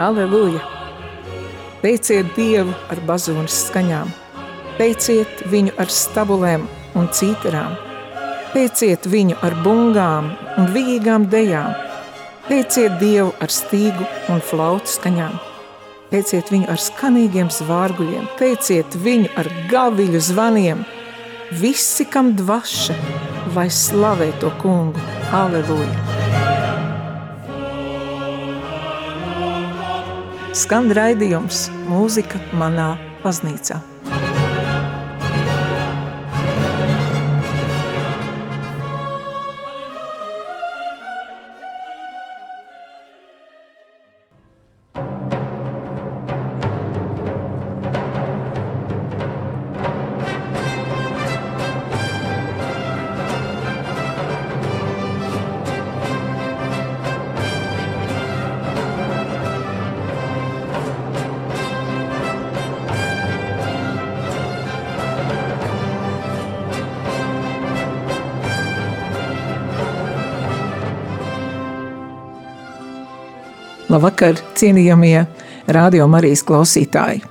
Aleluja! Teiciet Dievu ar bazūnas skaņām, teiciet viņu ar stabulēm un cīterām, teiciet viņu ar bungām un vīgām dejām, teiciet Dievu ar stīgu un flautu skaņām, teiciet viņu ar skanīgiem zvārguļiem, teiciet viņu ar gaviļu zvaniem, visi, kam dvaša, lai slavē to kungu. Aleluja! Skan raidījums mūzika manā baznīcā. Labvakar, cienījamie radio Marijas klausītāji!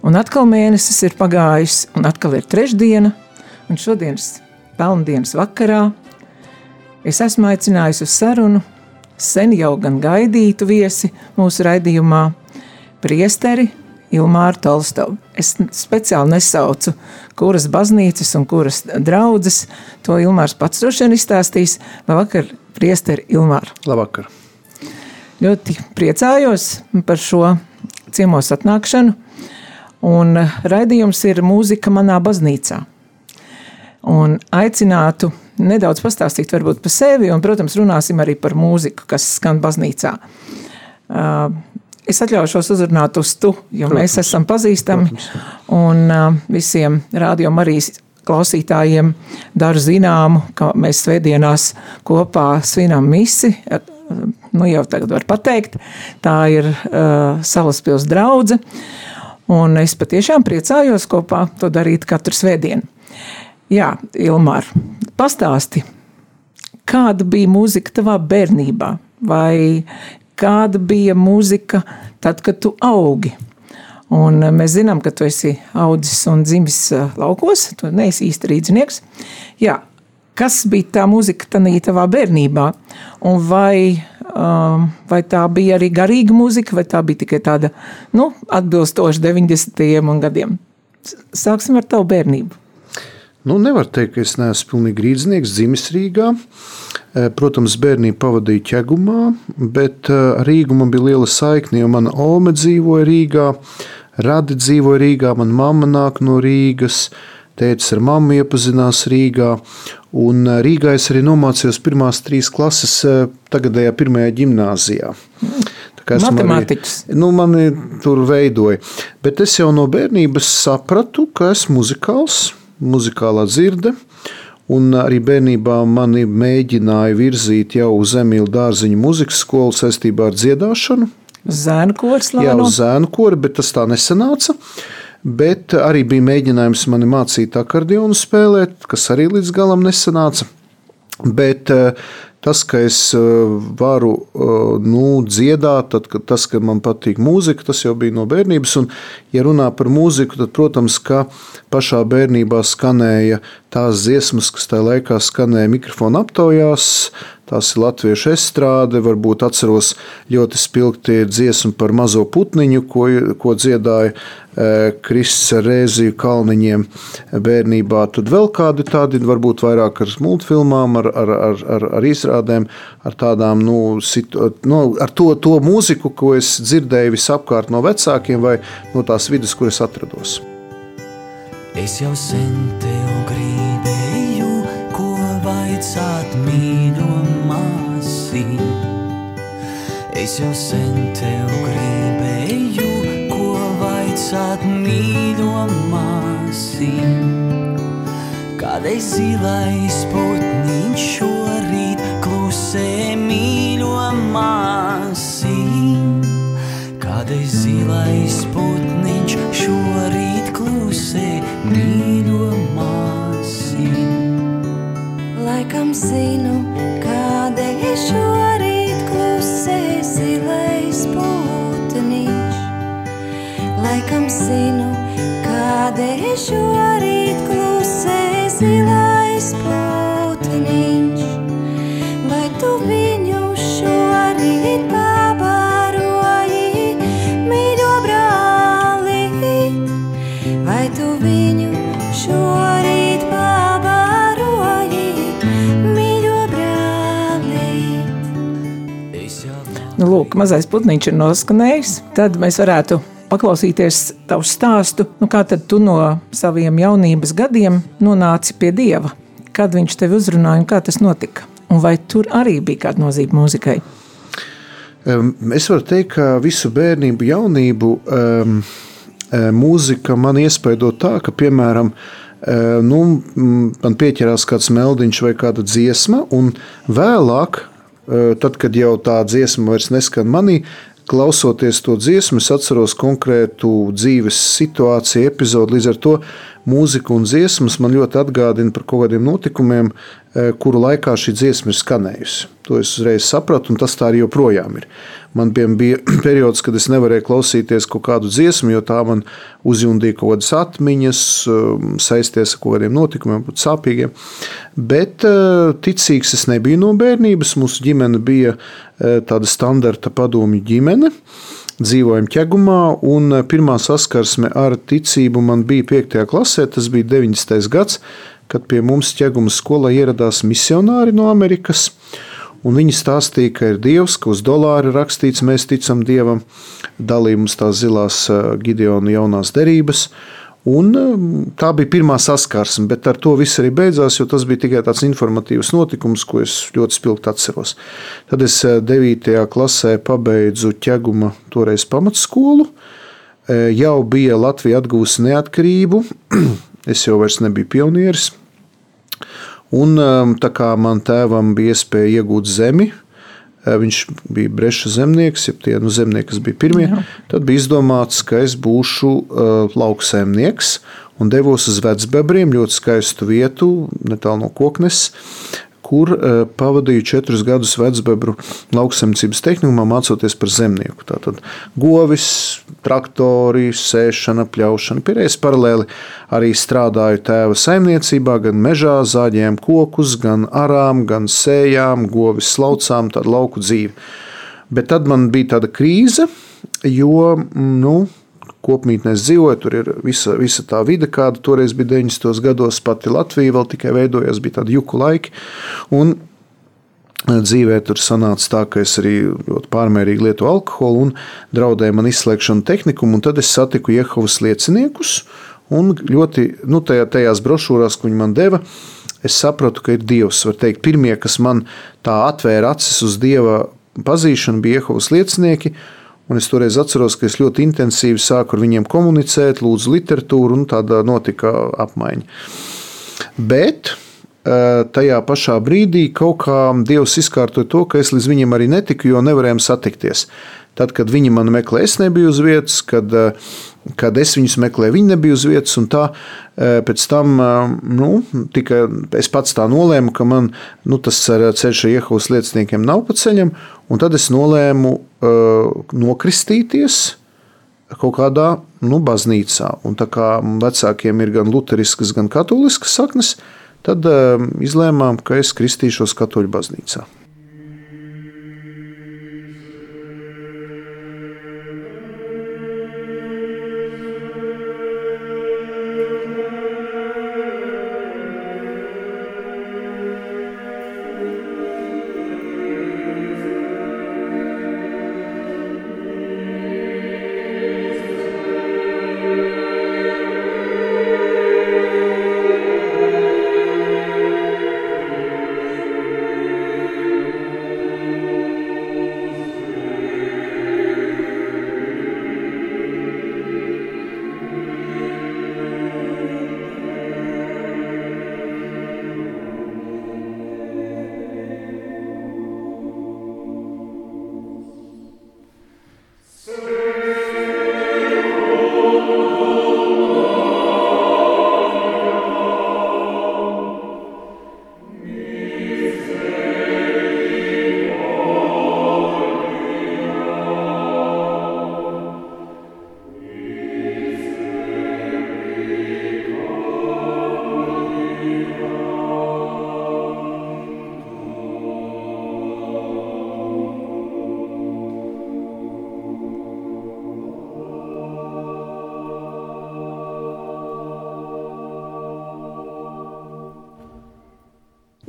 Un atkal mēnesis ir pagājis, un atkal ir trešdiena, un šodienas pelndienas vakarā es esmu aicinājusi uz sarunu sen jau gan gaidītu viesi mūsu raidījumā priesteri Ilmāru Tolstovu. Es speciāli nesaucu, kuras baznīcas un kuras draudzes, to Ilmārs pats droši vien izstāstīs. Labvakar, priesteri Ilmāru! Labvakar! Ļoti priecājos par šo ciemos atnākšanu. Un raidījums ir mūzika manā baznīcā. Un aicinātu nedaudz pastāstīt varbūt par sevi, un, protams, runāsim arī par mūziku, kas skan baznīcā. Uh, es atļaušos uzrunāt uz tu, jo protams, mēs esam pazīstami, protams. un uh, visiem rādījumam arī klausītājiem daru zināmu, ka mēs svētdienās kopā svinam misi nu jau tagad var pateikt, tā ir uh, Salaspils draudze, un es patiešām priecājos kopā to darīt katru svētdienu. Jā, Ilmār, pastāsti, kāda bija mūzika tavā bērnībā, vai kāda bija mūzika tad, kad tu augi? Un mēs zinām, ka tu esi audzis un dzimis uh, laukos, tu neesi īsti rīdzinieks. Jā, kas bija tā mūzika tavā bērnībā, un vai, um, vai tā bija arī garīga mūzika, vai tā bija tikai tāda, nu, atbilstoša 90. gadiem. Sāksim ar tavu bērnību. Nu, nevar teikt, ka es neesmu pilnīgi rīznieks, dzimis Rīgā. Eh, protams, bērnību pavadīju ķegumā, bet eh, ar Rīgu man bija liela saikne, jo mana ome dzīvoja Rīgā, radi dzīvoja Rīgā, mana mamma nāk no Rīgas, tētis ar mammu iepazinās Rīgā, Un Rīgā es arī nomācījos pirmās trīs klases tagadējā pirmajā ģimnāzijā. Matemātikas. Arī, nu, mani tur veidoja. Bet es jau no bērnības sapratu, ka esmu muzikāls, muzikālā dzirde. Un arī bērnībā mani mēģināja virzīt jau uz Emīļa dārziņa muzikas skolu saistībā ar dziedāšanu. Zēnu koris, Jā, uz zēnu kori, bet tas tā nesanāca. Uh, bet arī bija mēģinājums mani mācīt akordionu spēlēt, kas arī līdz galam nesanāca. Bet eh, tas, ka es eh, varu eh, nu, dziedāt, tad, tas, ka man patīk mūzika, tas jau bija no bērnības. Un, ja runā par mūziku, tad, protams, ka pašā bērnībā skanēja tās dziesmas, kas tajā laikā skanēja mikrofona aptaujās, Tās ir latviešu estrāde, varbūt atceros ļoti spilgti dziesmu par mazo putniņu, ko, ko dziedāja e, Kristus ar Rēziju kalniņiem bērnībā. Tad vēl kādi tādi, varbūt vairāk ar multfilmām, ar, ar, ar, ar, ar izrādēm, ar tādām, nu, situ, nu, ar to, to mūziku, ko es dzirdēju visapkārt no vecākiem vai no tās vidas, kur es atrados. Es jau sen tev Es jau sen tev gribēju, ko vaicāt mīļo māsīm. Kādreiz zilais putniņš šorīt klusē mīļo māsīm. Kādreiz zilais putniņš šorīt klusē mīļo māsīm. Laikam zinu, kādēļ šorīt zinu, kādēļ šorīt klusē zilais putniņš. Vai tu viņu šorīt pabaroji, mīļo brālīt? Vai tu viņu šorīt pabaroji, mīļo brālīt? Es jau Nu, lūk, mazais putniņš ir noskanējis. Tad mēs varētu paklausīties tavu stāstu. Nu, kā tad tu no saviem jaunības gadiem nonāci pie dieva? Kad viņš tevi uzrunāja un kā tas notika? Un vai tur arī bija kāda nozīme mūzikai? Es varu teikt, ka visu bērnību, jaunību um, mūzika man iespaido tā, ka, piemēram, eh, nu, man pieķerās kāds meldiņš vai kāda dziesma, un vēlāk, eh, tad, kad jau tā dziesma vairs neskan manī, klausoties to dziesmu, es atceros konkrētu dzīves situāciju, epizodi. Līdz ar to mūzika un dziesmas man ļoti atgādina par kaut kādiem notikumiem, eh, kuru laikā šī dziesma ir skanējusi. To es uzreiz sapratu, un tas tā arī joprojām ir. Man bija, periods, kad es nevarēju klausīties kaut kādu dziesmu, jo tā man uzjundīja kaut kādas atmiņas, um, saisties ar kaut kādiem notikumiem, pat sāpīgiem. Bet uh, ticīgs es nebiju no bērnības. Mūsu ģimene bija uh, tāda standarta padomju ģimene. Dzīvojam ķegumā, un uh, pirmā saskarsme ar ticību man bija 5. klasē. Tas bija 90. gads, kad pie mums ķeguma skolā ieradās misionāri no Amerikas. Un viņi stāstīja, ka ir Dievs, ka uz dolāra rakstīts, mēs ticam Dievam, dalīja mums tās zilās Gideona jaunās derības. Un tā bija pirmā saskarsme, bet ar to viss arī beidzās, jo tas bija tikai tāds informatīvs notikums, ko es ļoti spilgti atceros. Tad es ā, 9. klasē pabeidzu ķeguma toreiz pamatskolu. Jau bija Latvija atgūsi neatkarību, es jau vairs nebiju pionieris. Un, um, tā kā man tēvam bija iespēja iegūt zemi, eh, viņš bija breša zemnieks, ja tie nu, zemnieki, kas bija pirmie, Jā. tad bija izdomāts, ka es būšu uh, lauksaimnieks un devos uz Vecbebriem, ļoti skaistu vietu, netālu no koknes, kur uh, pavadīju četrus gadus vecbebru lauksaimniecības tehnikumā, mācoties par zemnieku. Tātad govis, traktori, sēšana, pļaušana. Pierējais paralēli arī strādāju tēva saimniecībā, gan mežā, zāģējām kokus, gan arām, gan sējām, govis slaucām, tādu lauku dzīvi. Bet tad man bija tāda krīze, jo nu, kopmītnēs dzīvoju, tur ir visa, visa tā vide, kāda toreiz bija 90. gados, pati Latvija vēl tikai veidojās, bija tādi juku laiki. Un dzīvē tur sanāca tā, ka es arī ļoti pārmērīgi lietoju alkoholu un draudēja man izslēgšanu tehnikumu, un tad es satiku Jehovas lieciniekus, un ļoti, nu, tajā, tajās brošūrās, ko viņi man deva, es sapratu, ka ir Dievs. Var teikt, pirmie, kas man tā atvēra acis uz Dieva pazīšanu, bija Jehovas liecinieki, Un es toreiz atceros, ka es ļoti intensīvi sāku ar viņiem komunicēt, lūdzu literatūru, un tāda notika apmaiņa. Bet eh, tajā pašā brīdī kaut kā Dievs izkārtoja to, ka es līdz viņiem arī netiku, jo nevarējām satikties. Tad, kad viņi mani meklēja, es nebiju uz vietas, kad, eh, kad es viņus meklēju, viņi nebija uz vietas. Tā, eh, pēc tam nu, tika, es pats tā nolēmu, ka man nu, tas ceļš ar iehaus lieciniekiem nav pa ceļam, tad es nolēmu uh, nokristīties kaut kādā nu, baznīcā. Un tā kā vecākiem ir gan luteriskas, gan katoliskas saknes, tad uh, izlēmām, ka es kristīšos katoļu baznīcā.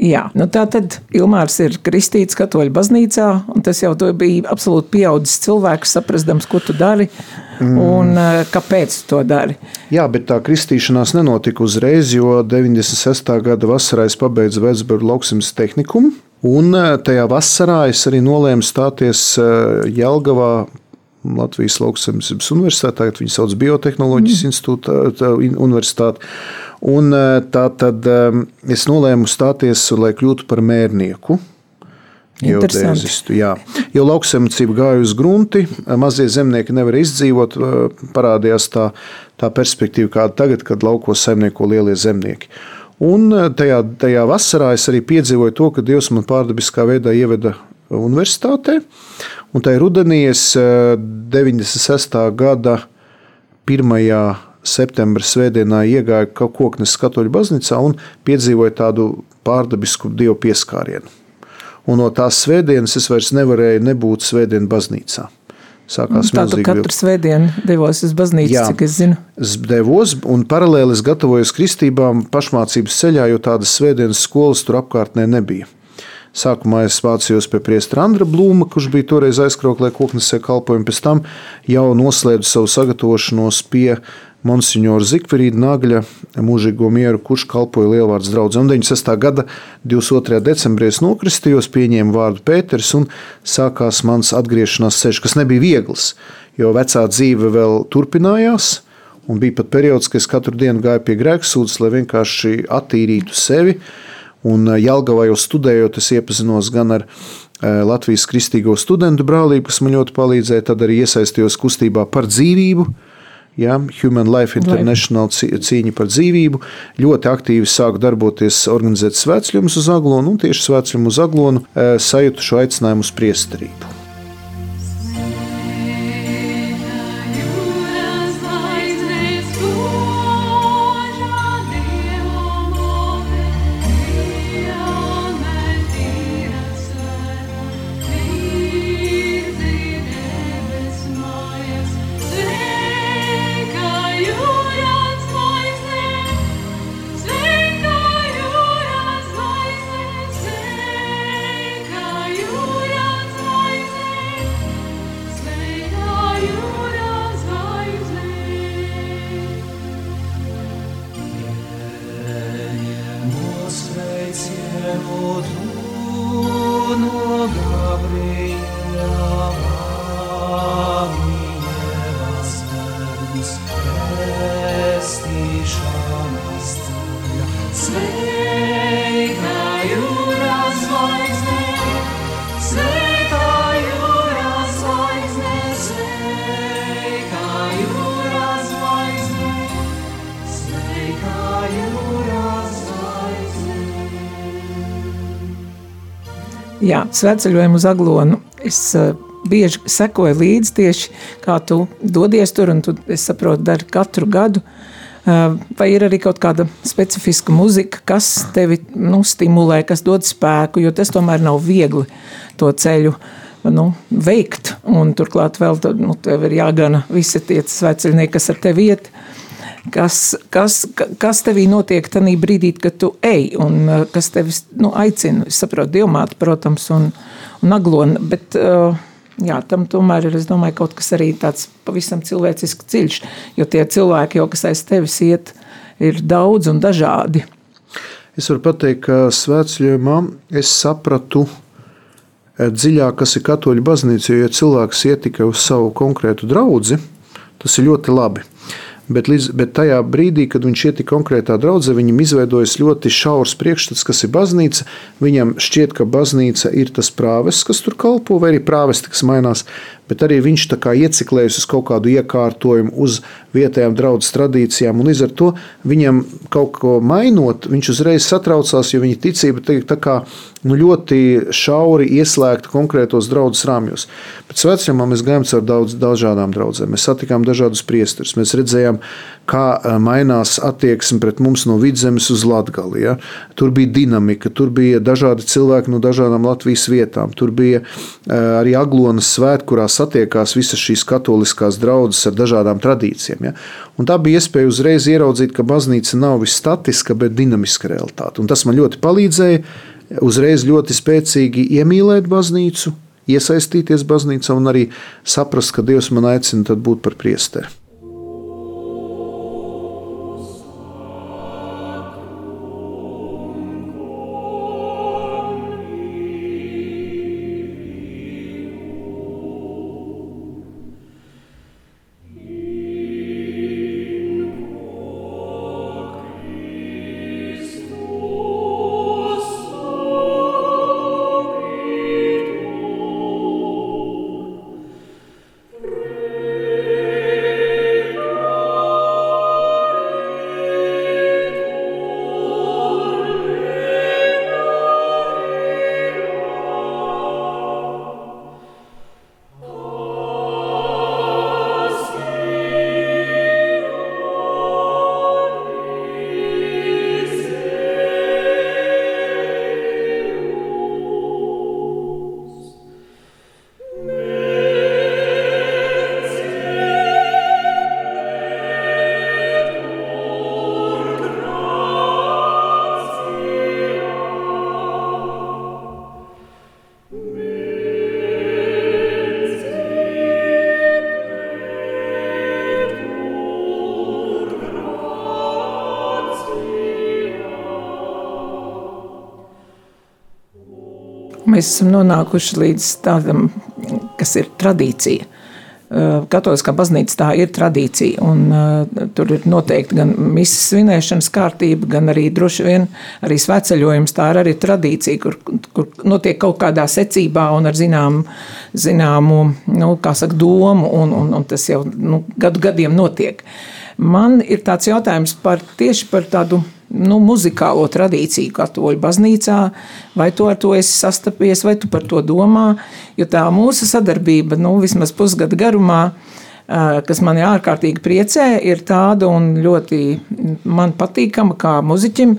Jā, nu tā tad Ilmārs ir kristīts katoļu baznīcā, un tas jau bija absolūti pieaudzis cilvēks, saprastams, ko tu dari un mm. kāpēc tu to dari. Jā, bet tā kristīšanās nenotika uzreiz, jo 96. gada vasarā es pabeidzu Vēsburgu lauksimnes tehnikumu, un tajā vasarā es arī nolēmu stāties Jelgavā Latvijas lauksaimniecības universitātē, tagad viņi sauc Biotehnoloģijas mm. institūta, tā, universitāti. Un e, tā tad e, es nolēmu stāties, lai kļūtu par mērnieku. Geodēzistu, jā. Jo lauksaimniecība gāja uz grunti, mazie zemnieki nevar izdzīvot. E, parādījās tā, tā perspektīva, kāda tagad, kad laukos saimnieko lielie zemnieki. Un tajā, tajā vasarā es arī piedzīvoju to, ka Dievs man pārdabiskā veidā ieveda universitātē. Un tajā rudenī es 96. gada 1 septembra svētdienā iegāju Koknes katoļu baznīcā un piedzīvoju tādu pārdabisku dievu pieskārienu. Un no tās svētdienas es vairs nevarēju nebūt svētdienas baznīcā. Sākās Tātad katru svētdienu devos uz baznīcu, Jā, cik es zinu. Es devos, un paralēli es gatavojos kristībām pašmācības ceļā, jo tādas svētdienas skolas tur apkārtnē nebija. Sākumā es vācījos pie priestera Andra Blūma, kurš bija toreiz aizkrauklē koknesē kalpojumu, pēc tam jau noslēdzu savu sagatavošanos pie Monsignora Zikverīda Nagļa mūžīgo mieru, kurš kalpoja Lielvārds draudzē. Un 96. gada 22. decembrī es nokristījos, pieņēmu vārdu Pēters un sākās mans atgriešanās ceļš, kas nebija viegls, jo vecā dzīve vēl turpinājās. Un bija pat periods, kad es katru dienu gāju pie grēksūdzes, lai vienkārši attīrītu sevi, Un eh, Jelgavā jau studējot, es iepazinos gan ar eh, Latvijas Kristīgo studentu brālību, kas man ļoti palīdzēja, tad arī iesaistījos kustībā par dzīvību. Ja, Human Life International cīņa par dzīvību. Ļoti aktīvi sāku darboties, organizēt svētceļus uz Aglonu, un tieši svētceļu uz Aglonu eh, sajūtu šo aicinājumu uz priesterību. Jā, svētceļojumu uz Aglonu. Es uh, bieži sekoju līdzi tieši kā tu dodies tur, un tu, es saprotu, dari katru gadu. Uh, vai ir arī kaut kāda specifiska muzika, kas tevi nu, stimulē, kas dod spēku, jo tas tomēr nav viegli to ceļu nu, veikt. Un turklāt vēl tad, nu, tev ir jāgana visi tie sveceļnieki, kas ar tevi iet. Uh, kas, kas, kas tevī notiek tajā brīdī, kad tu ej, un uh, kas tevi nu, aicina. Es saprotu, dievmāte, protams, un, un aglona, bet uh, jā, tam tomēr ir domāju, kaut kas arī tāds pavisam cilvēcisks ceļš, jo tie cilvēki, jau, kas aiz tevis iet, ir daudz un dažādi. Es varu pateikt, ka svētceļojumā es sapratu eh, dziļāk, kas ir katoļu baznīca, jo ja cilvēks iet tikai uz savu konkrētu draugu, tas ir ļoti labi. Bet, līdz, bet tajā brīdī, kad viņš iet konkrētā draudzē, viņam izveidojas ļoti šaurs priekšstats, kas ir baznīca. Viņam šķiet, ka baznīca ir tas prāvests, kas tur kalpo, vai arī prāvesti, kas mainās bet arī viņš ieciklējas uz kaut kādu iekārtojumu, uz vietējām draudzes tradīcijām. Līdz ar to viņam kaut ko mainot, viņš uzreiz satraucās, jo viņa ticība tiek tā kā nu, ļoti šauri ieslēgta konkrētos draudzes rāmjos. Pēc vecumā mēs gājām caur daudz dažādām draudzēm. Mēs satikām dažādus priesterus. Mēs redzējām, kā e, mainās attieksme pret mums no vidzemes uz Latgali. Ja? Tur bija dinamika, tur bija dažādi cilvēki no dažādām Latvijas vietām. Tur bija e, arī Aglonas svētki, kurā satiekās visas šīs katoliskās draudzes ar dažādām tradīcijām. Ja? Un tā bija iespēja uzreiz ieraudzīt, ka baznīca nav viss statiska, bet dinamiska realitāte. Un tas man ļoti palīdzēja uzreiz ļoti spēcīgi iemīlēt baznīcu, iesaistīties baznīcā un arī saprast, ka Dievs man aicina būt par priesteri. Mēs esam nonākuši līdz tādam, kas ir tradīcija. Katoliskā baznīca tā ir tradīcija, un uh, tur ir noteikti gan misijas svinēšanas kārtība, gan arī droši vien arī sveceļojums. Tā ir arī tradīcija, kur, kur notiek kaut kādā secībā un ar zināmu, zināmu nu, saka, domu, un, un, un tas jau nu, gadu gadiem notiek. Man ir tāds jautājums par tieši par tādu nu, muzikālo tradīciju katoļu baznīcā, vai tu ar to esi sastapies, vai tu par to domā, jo tā mūsu sadarbība, nu, vismaz pusgada garumā, kas mani ārkārtīgi priecē, ir tāda un ļoti man patīkama kā muziķim,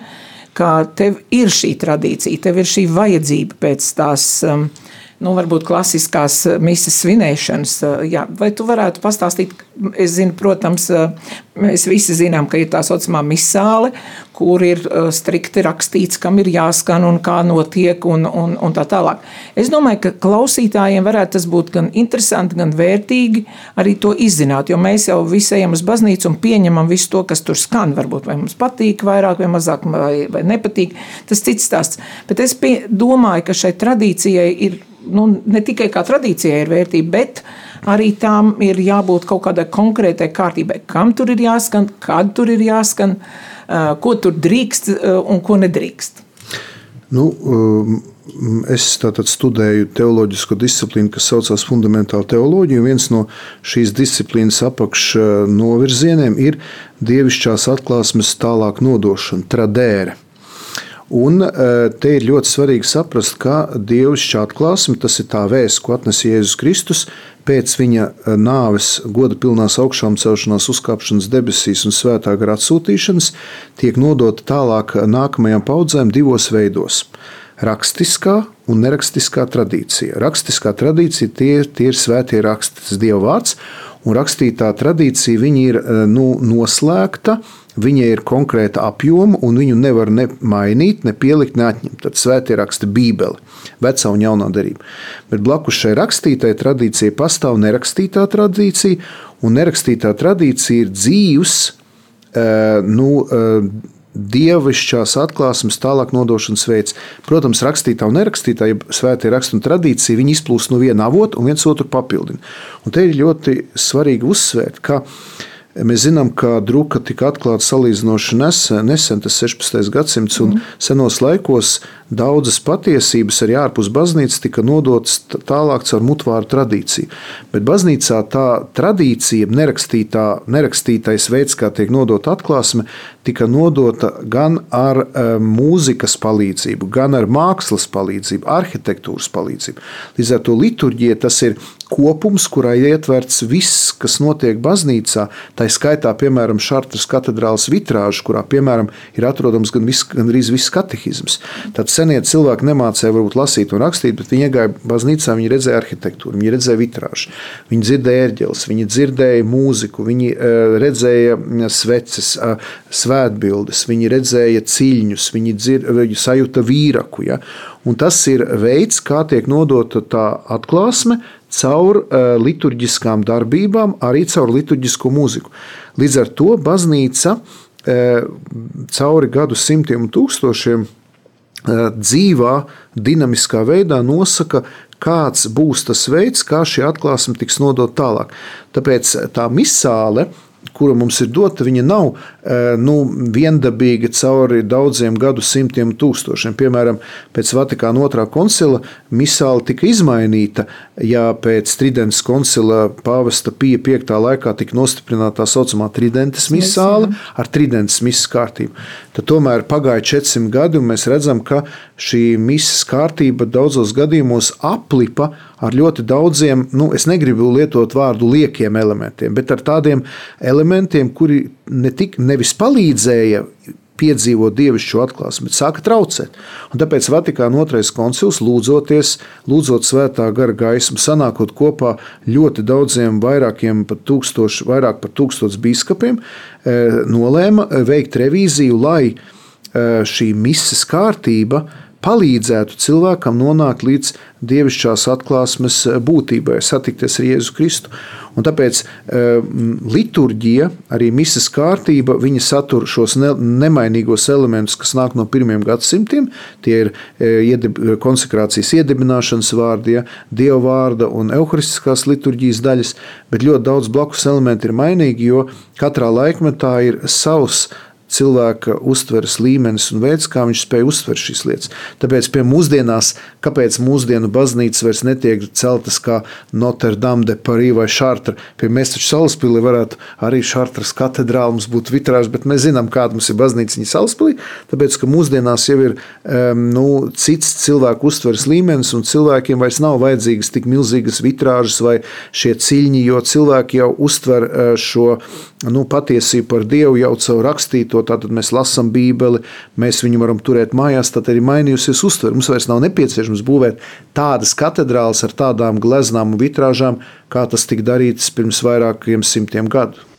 ka tev ir šī tradīcija, tev ir šī vajadzība pēc tās um, nu, varbūt klasiskās eh, misijas svinēšanas. Eh, jā, vai tu varētu pastāstīt, es zinu, protams, eh, mēs visi zinām, ka ir tā saucamā misāle, kur ir strikti rakstīts, kam ir jāskan un kā notiek un, un, un tā tālāk. Es domāju, ka klausītājiem varētu tas būt gan interesanti, gan vērtīgi arī to izzināt, jo mēs jau visi ejam uz baznīcu un pieņemam visu to, kas tur skan. Varbūt vai mums patīk vairāk vai mazāk, vai, vai nepatīk. Tas cits stāsts. Bet es pie, domāju, ka šai tradīcijai ir nu, ne tikai kā tradīcijai ir vērtība, bet arī tām ir jābūt kaut kādai konkrētai kārtībai. Kam tur ir jāskan, kad tur ir jāskan, ko tur drīkst un ko nedrīkst. Nu, es studēju teoloģisko disciplīnu, kas saucās fundamentāla teoloģija. Viens no šīs disciplīnas apakšnovirzieniem ir dievišķās atklāsmes tālāk nodošana, tradēra. Un e, te ir ļoti svarīgi saprast, ka dievišķa atklāsme, tas ir tā vēsts, ko atnes Jēzus Kristus pēc viņa e, nāves, goda pilnās augšām celšanās, uzkāpšanas debesīs un svētā gara atsūtīšanas, tiek nodota tālāk nākamajām paudzēm divos veidos - rakstiskā un nerakstiskā tradīcija. Rakstiskā tradīcija tie, tie ir svētie raksti, tas Dieva vārds, un rakstītā tradīcija ir e, nu, noslēgta Viņai ir konkrēta apjoma, un viņu nevar ne mainīt, ne pielikt, ne atņemt. Tad svētie raksta Bībeli, vecā un jaunā derība. Bet blakus šai rakstītai tradīcijai pastāv nerakstītā tradīcija, un nerakstītā tradīcija ir dzīves, nu, dievišķās atklāsmes tālāk nodošanas veids. Protams, rakstītā un nerakstītā, ja svētie raksta un tradīcija, viņi izplūst no viena avota un viens otru papildina. Un te ir ļoti svarīgi uzsvērt, ka Mēs zinām, ka druka tika atklāta salīdzinoši nesen, nesen tas 16. gadsimts, un mm. senos laikos daudzas patiesības arī ārpus baznīcas tika nodotas tālāk caur mutvāru tradīciju. Bet baznīcā tā tradīcija, nerakstītā, nerakstītais veids, kā tiek nodota atklāsme, tika nodota gan ar e, mūzikas palīdzību, gan ar mākslas palīdzību, arhitektūras palīdzību. Līdz ar to liturģija tas ir kopums, kurā ietverts viss, kas notiek baznīcā. Tā skaitā, piemēram, Šartras katedrālas vitrāža, kurā, piemēram, ir atrodams gan vis, gandrīz viss katehisms. Tad senie cilvēki nemācīja varbūt lasīt un rakstīt, bet viņi iegāja baznīcā, viņi redzēja arhitektūru, viņi redzēja vitrāžu, viņi dzirdēja ērģeles, viņi dzirdēja mūziku, viņi uh, redzēja sveces, uh, svētbildes, viņi redzēja ciļņus, viņi, dzir, viņi sajūta vīraku. Ja? Un tas ir veids, kā tiek nodota tā atklāsme caur uh, liturģiskām darbībām, arī caur liturģisko mūziku. Līdz ar to baznīca uh, cauri gadu simtiem un tūkstošiem uh, dzīvā, dinamiskā veidā nosaka, kāds būs tas veids, kā šī atklāsme tiks nodota tālāk. Tāpēc tā misāle kura mums ir dota, viņa nav eh, nu, viendabīga cauri daudziem gadu simtiem, tūkstošiem. Piemēram, pēc Vatikāna otrā koncila misāla tika izmainīta, ja pēc Tridentes koncila pāvesta Pija 5. laikā tika nostiprināta tā saucamā Tridentes misāla ar Tridentes misas kārtību. Tad tomēr pagāja 400 gadi, un mēs redzam, ka šī misas kārtība daudzos gadījumos aplipa ar ļoti daudziem, nu, es negribu lietot vārdu liekiem elementiem, bet ar tādiem elementiem, kuri ne tik nevis palīdzēja piedzīvot dievišķo atklāsmi, bet sāka traucēt. Un tāpēc Vatikāna otrais koncils, lūdzoties, lūdzot svētā gara gaismu, sanākot kopā ļoti daudziem, vairākiem pat tūkstoši, vairāk par tūkstotis biskupiem, eh, nolēma veikt revīziju, lai eh, šī misijas kārtība palīdzētu cilvēkam nonākt līdz dievišķās atklāsmes būtībai, satikties ar Jēzu Kristu. Un tāpēc uh, liturģija, arī misijas kārtība, viņa satur šos ne, nemainīgos elementus, kas nāk no pirmiem gadsimtiem. Tie ir uh, iedib, konsekrācijas iedibināšanas vārdi, ja, dieva vārda un evaharistiskās liturģijas daļas, bet ļoti daudz blakus elementi ir mainīgi, jo katrā laikmetā ir savs cilvēka uztveres līmenis un veids, kā viņš spēja uztvert šīs lietas. Tāpēc pie mūsdienās, kāpēc mūsdienu baznīcas vairs netiek celtas kā Notre Dame de Paris vai Chartres, pie mēs taču Salaspilī varētu arī Chartres katedrāli mums būt vitrāžs, bet mēs zinām, kāda mums ir baznīca viņa Salaspilī, tāpēc, ka mūsdienās jau ir nu, cits cilvēku uztveres līmenis un cilvēkiem vairs nav vajadzīgas tik milzīgas vitrāžas vai šie ciļņi, jo cilvēki jau uztver uh, šo nu, patiesību par Dievu jau caur rakstīto tātad mēs lasām Bībeli, mēs viņu varam turēt mājās, tad arī mainījusies uztvere. Mums vairs nav nepieciešams būvēt tādas katedrāles ar tādām gleznām un vitrāžām, kā tas tika darīts pirms vairākiem simtiem gadu.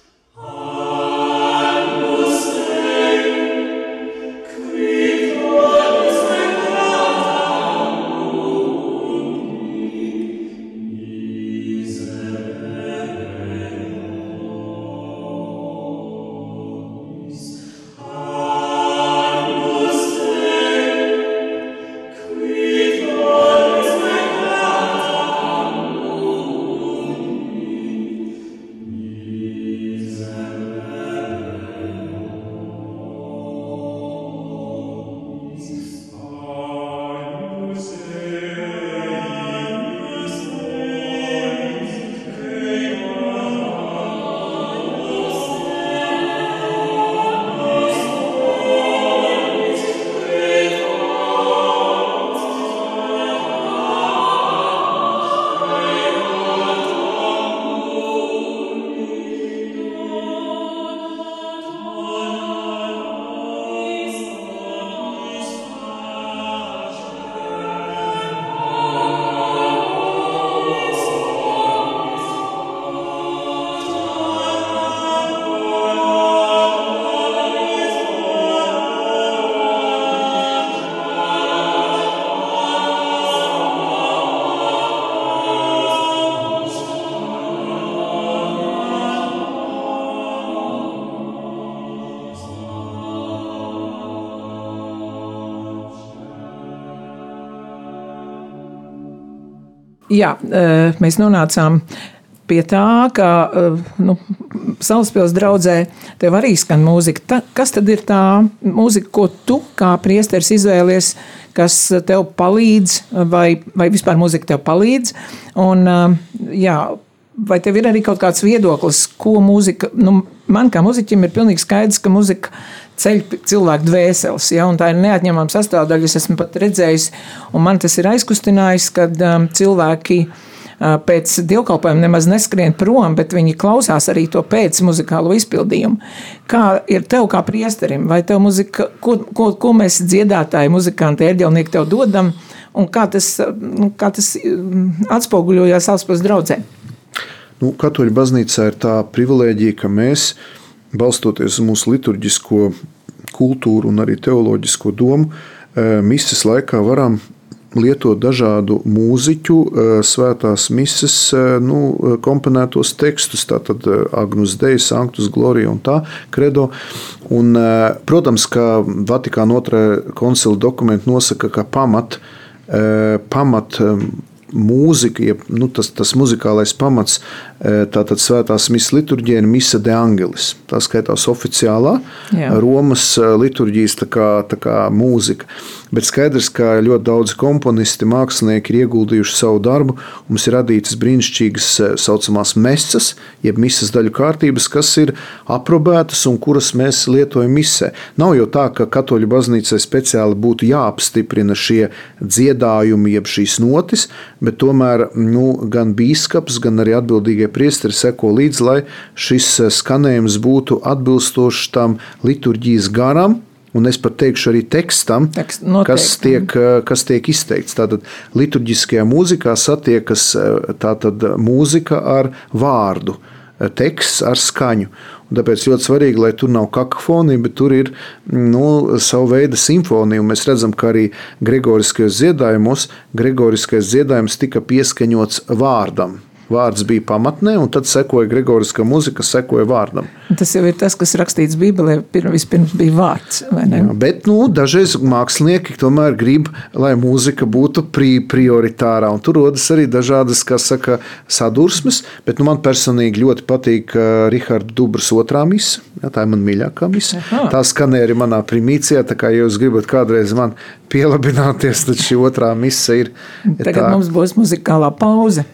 Jā, mēs nonācām pie tā, ka nu, Salaspils draudzē tev arī skan mūzika. Ta, kas tad ir tā mūzika, ko tu kā priesteris izvēlies, kas tev palīdz, vai, vai vispār mūzika tev palīdz? Un, jā, vai tev ir arī kaut kāds viedoklis, ko mūzika, nu, man kā muziķim ir pilnīgi skaidrs, ka mūzika ceļ cilvēku dvēseles. Ja, tā ir neatņemama sastāvdaļa. Es esmu pat redzējis, un man tas ir aizkustinājis, kad um, cilvēki pēc dievkalpojuma nemaz neskrien prom, bet viņi klausās arī to pēc muzikālo izpildījumu. Kā ir tev kā priesterim, vai tev muzika, ko, ko, ko mēs dziedātāji, muzikanti, ērģelnieki tev dodam, un kā tas, nu, kā tas atspoguļojās Alspas draudzē? Nu, Katoļu baznīcā ir tā privilēģija, ka mēs, balstoties uz mūsu liturģisko kultūru un arī teoloģisko domu, misijas laikā varam lietot dažādu mūziķu, svētās misijas, nu, komponētos tekstus, tātad Agnus Dei, Sanctus Gloria un tā, Credo. Un, protams, ka Vatikāna otrā koncila dokumenti nosaka, ka pamat, pamat mūzika, jeb nu, tas, tas muzikālais pamats, tātad svētās misijas liturģija ir Misa de Angelis. Tā skaitās oficiālā Jā. Romas liturģijas tā kā, tā kā mūzika. Bet skaidrs, ka ļoti daudz komponisti, mākslinieki ir ieguldījuši savu darbu. Mums ir radītas brīnišķīgas tā saucamās mesas, jeb misijas daļu kārtības, kas ir aprobētas un kuras mēs lietojam misē. Nav jau tā, ka katoļu baznīcai speciāli būtu jāapstiprina šie dziedājumi, jeb šīs notis, bet tomēr nu, gan bīskaps, gan arī atbildīgie priesteri seko līdzi, lai šis skanējums būtu atbilstošs tam liturģijas garam, un es pat teikšu arī tekstam, Tekst, kas, tiek, kas tiek izteikts. Tātad liturģiskajā mūzikā satiekas tātad mūzika ar vārdu, teksts ar skaņu. Un tāpēc ļoti svarīgi, lai tur nav kakofonija, bet tur ir nu, sava veida simfonija. Un mēs redzam, ka arī Gregoriskajos dziedājumos Gregoriskais dziedājums tika pieskaņots vārdam. Vārds bija pamatnē, un tad sekoja Gregoriska muzika, sekoja vārdam. Tas jau ir tas, kas rakstīts Bībelē. Vispirms bija vārds. Jā, bet nu, dažreiz mākslinieki tomēr grib, lai mūzika būtu pri prioritārā. Tur rodas arī dažādas saka, sadursmes. Bet nu, man personīgi ļoti patīk uh, Rahards Dubras otrā misa. Jā, tā ir mana mīļākā misa. Aha. Tā skanēja arī manā primīcijā. Tā kā jūs gribat kādreiz man pielabināties, tad šī otrā misa ir. Tagad tā. mums būs muzikālā pauze.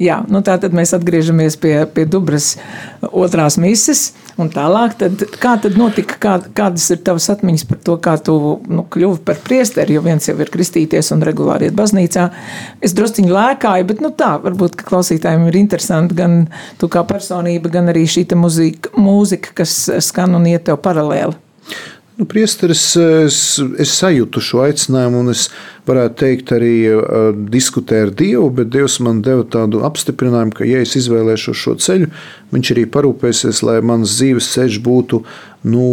Jā, nu tā tad mēs atgriežamies pie, pie Dubras otrās mises. Un tālāk, tad, kā tad notika, kā, kādas ir tavas atmiņas par to, kā tu nu, kļuvi par priesteri, jo viens jau ir kristīties un regulāri iet baznīcā. Es drusciņi lēkāju, bet nu tā, varbūt, ka klausītājiem ir interesanti gan tu kā personība, gan arī šī mūzika, mūzika, kas skan un iet tev paralēli. Nu, priesteris, es, es sajūtu šo aicinājumu, un es varētu teikt, arī uh, diskutēju ar Dievu, bet Dievs man deva tādu apstiprinājumu, ka, ja es izvēlēšos šo ceļu, Viņš arī parūpēsies, lai mans dzīves ceļš būtu nu,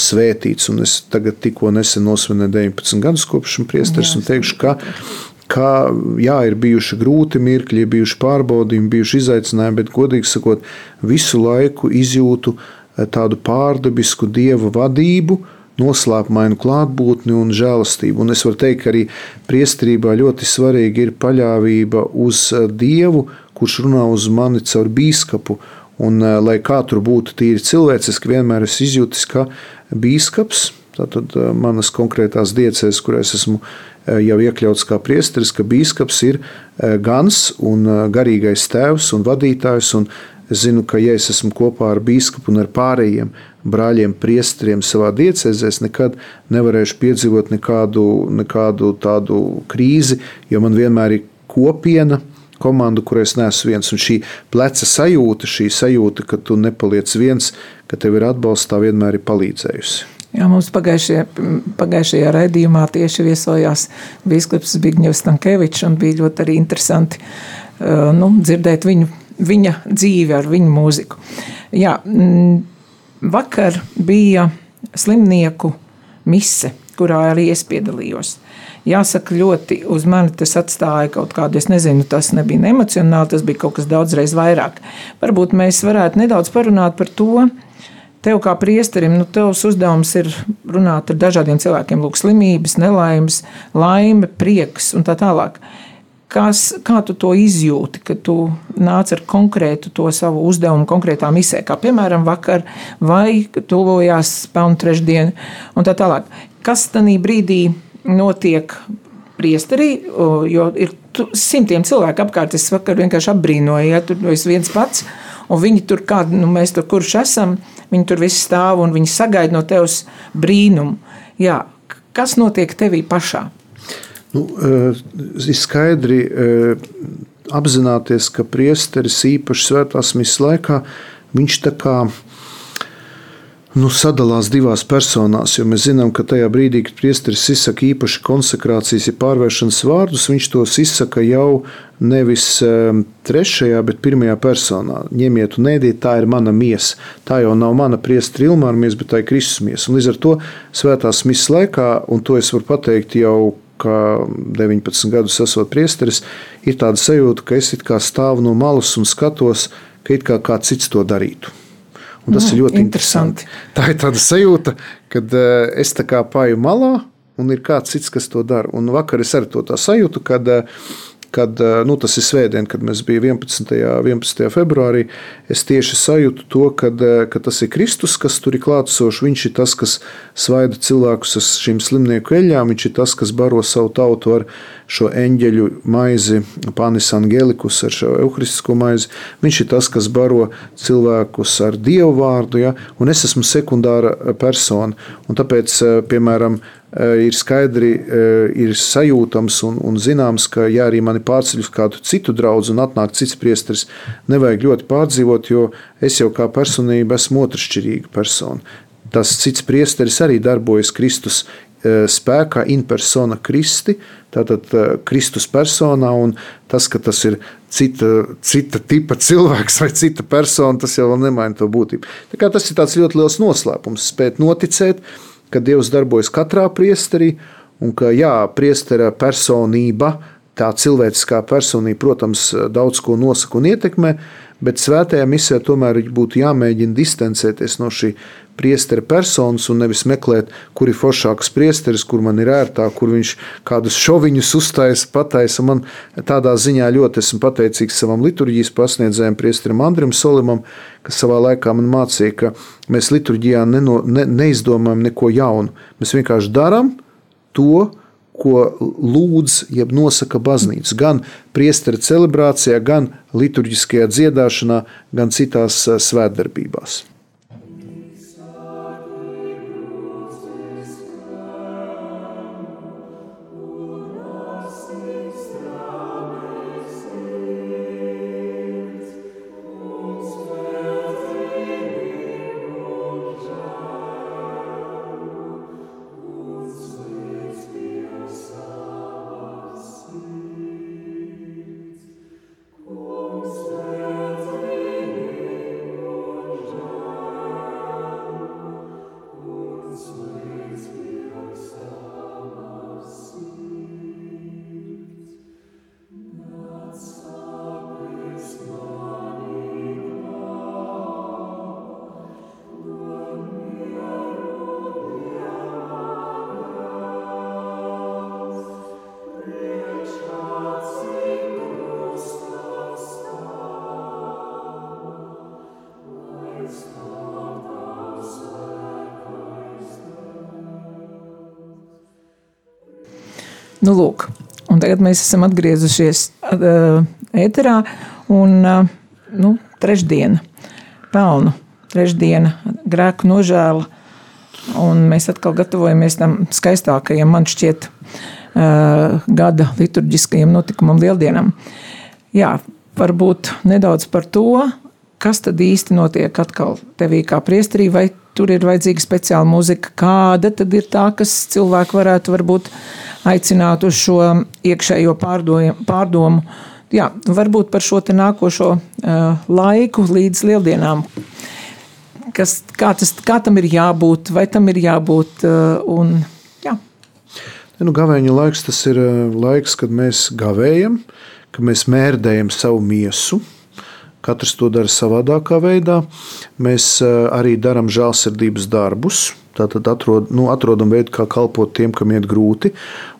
svētīts. Un es tagad tikko nesen nosvinēju 19 gadus kopš esmu priesteris un teikšu, ka ka jā, ir bijuši grūti mirkļi, ir bijuši pārbaudījumi, bijuši izaicinājumi, bet, godīgi sakot, visu laiku izjūtu tādu pārdabisku dieva vadību, noslēpumainu klātbūtni un žēlastību. Un es varu teikt, ka arī priesterībā ļoti svarīgi ir paļāvība uz Dievu, kurš runā uz mani caur bīskapu. Un, lai kā tur būtu tīri cilvēciski, vienmēr esmu izjūtis, ka bīskaps, tātad manas konkrētās diecēs, kur es esmu jau iekļauts kā priesteris, ka bīskaps ir gans un garīgais tēvs un vadītājs. Un es zinu, ka ja es esmu kopā ar bīskapu un ar pārējiem brāļiem, priesteriem savā diecēzē, es nekad nevarēšu piedzīvot nekādu, nekādu tādu krīzi, jo man vienmēr ir kopiena. Komandu, kur es neesmu viens, un šī pleca sajūta, šī sajūta, ka tu nepaliec viens, ka tev ir atbalsts, tā vienmēr ir palīdzējusi. Jā, mums pagājušajā, pagājušajā raidījumā tieši viesojās Bīskaps Zbigņevs Stankēvičs, un bija ļoti arī interesanti uh, nu, dzirdēt viņu, viņa dzīvi ar viņu mūziku. Jā, mm, vakar bija slimnieku mise, kurā arī es piedalījos. Jāsaka, ļoti uz mani tas atstāja kaut kādu, es nezinu, tas nebija emocionāli, tas bija kaut kas daudzreiz vairāk. Varbūt mēs varētu nedaudz parunāt par to, Tev kā priesterim, nu, tevs uzdevums ir runāt ar dažādiem cilvēkiem, lūk, slimības, nelaimes, laime, prieks un tā tālāk. Kas, kā tu to izjūti, kad tu nāc ar konkrētu to savu uzdevumu, konkrētā misē, kā piemēram vakar, vai tuvojās pelnu trešdiena, un tā tālāk. Kas tajā brīdī notiek priesterī, jo ir simtiem cilvēku apkārt. Es vakar vienkārši apbrīnoju, ja tur esi viens pats, un viņi tur kādi, nu mēs tur kurš esam, viņi tur visi stāv un viņi sagaida no tevis brīnumu. Jā, kas notiek tevī pašā? Nu, ir skaidri apzināties, ka priesteris īpaši svētās misijas laikā viņš tā kā nu, sadalās divās personās. Mēs zinām, ka tajā brīdī, kad priesteris izsaka īpaši konsekrācijas, ja pārvēršanas vārdus, viņš tos izsaka jau nevis ehm, trešajā, bet pirmajā personā. Ņemiet un ēdiet, tā ir mana miesa. Tā jau nav mana priestera ilmāra miesa, bet tā ir Kristus miesa. Līdz ar to svētās misijas laikā, un to es varu pateikt jau kā 19 gadus esot priesteris, ir tāda sajūta, ka es kā stāvu no malas un skatos, ka it kā kāds cits to darītu. Un tas mm, ir ļoti interesanti. interesanti. Tā ir tāda sajūta, kad uh, es tā kā paju malā, un ir kāds cits, kas to dara. Un vakar es arī to tā sajūtu, kad uh, kad eh, nu, tas ir svētdien, kad mēs bijām 11. 11. februārī. Es tieši sajūtu to, kad, ka tas ir Kristus, kas tur ir klātsošs. Viņš ir tas, kas svaida cilvēkus ar šīm slimnieku eļļām, viņš ir tas, kas baro savu tautu ar šo eņģeļu maizi, panis angelikus, ar šo evharistisko maizi. Viņš ir tas, kas baro cilvēkus ar dievu vārdu, ja? un es esmu sekundāra persona. Un tāpēc, piemēram, ir skaidri ir sajūtams un, un zināms, ka, ja arī mani pārceļ uz kādu citu draugu un atnāk cits priesteris, nevajag ļoti pārdzīvot, jo es jau kā personība esmu otršķirīga persona. Tas cits priesteris arī darbojas Kristus spēkā, in persona Kristi, tātad Kristus personā, un tas, ka tas ir cita, cita tipa cilvēks vai cita persona, tas jau nemaina to būtību. Tas ir ļoti liels noslēpums, spēt noticēt, ka Dievs darbojas katrā priesterī, un ka jā, priestera personība, tā cilvēciskā personība, protams, daudz ko nosaka un ietekmē, bet svētajā misē tomēr būtu jāmēģina distancēties no šī priestera personas un nevis meklēt, kur ir foršāks priesteris, kur man ir ērtāk, kur viņš kādus šoviņus uztaisa, pataisa. Man tādā ziņā ļoti esmu pateicīgs savam liturģijas pasniedzējiem, priesterim Andrim Solimam, kas savā laikā man mācīja, ka mēs liturģijā neno, ne, neizdomājam neko jaunu. Mēs vienkārši darām to, ko lūdz, jeb nosaka baznīca. Gan priestera celebrācijā, gan liturģiskajā dziedāšanā, gan citās svētdarbībās. Nu, lūk, un tagad mēs esam atgriezušies uh, ēterā, un uh, nu, trešdiena, pelnu, trešdiena, grēku nožēla, un mēs atkal gatavojamies tam skaistākajam, man šķiet, uh, gada liturģiskajam notikumam, lieldienam. Jā, varbūt nedaudz par to, kas tad īsti notiek atkal tevī kā priesterī, vai tur ir vajadzīga speciāla muzika, kāda tad ir tā, kas cilvēku varētu varbūt aicināt uz šo iekšējo pārdomu. pārdomu. Jā, varbūt par šo nākošo uh, laiku līdz lieldienām. Kas, kā, tas, kā tam ir jābūt, vai tam ir jābūt? Uh, un, jā. Nu, gavēņa laiks tas ir laiks, kad mēs gavējam, kad mēs mērdējam savu miesu. Katrs to dara savādākā veidā. Mēs arī darām žēlsirdības darbus, Tātad atrod, nu, atrodam veidu, kā kalpot tiem, kam iet grūti.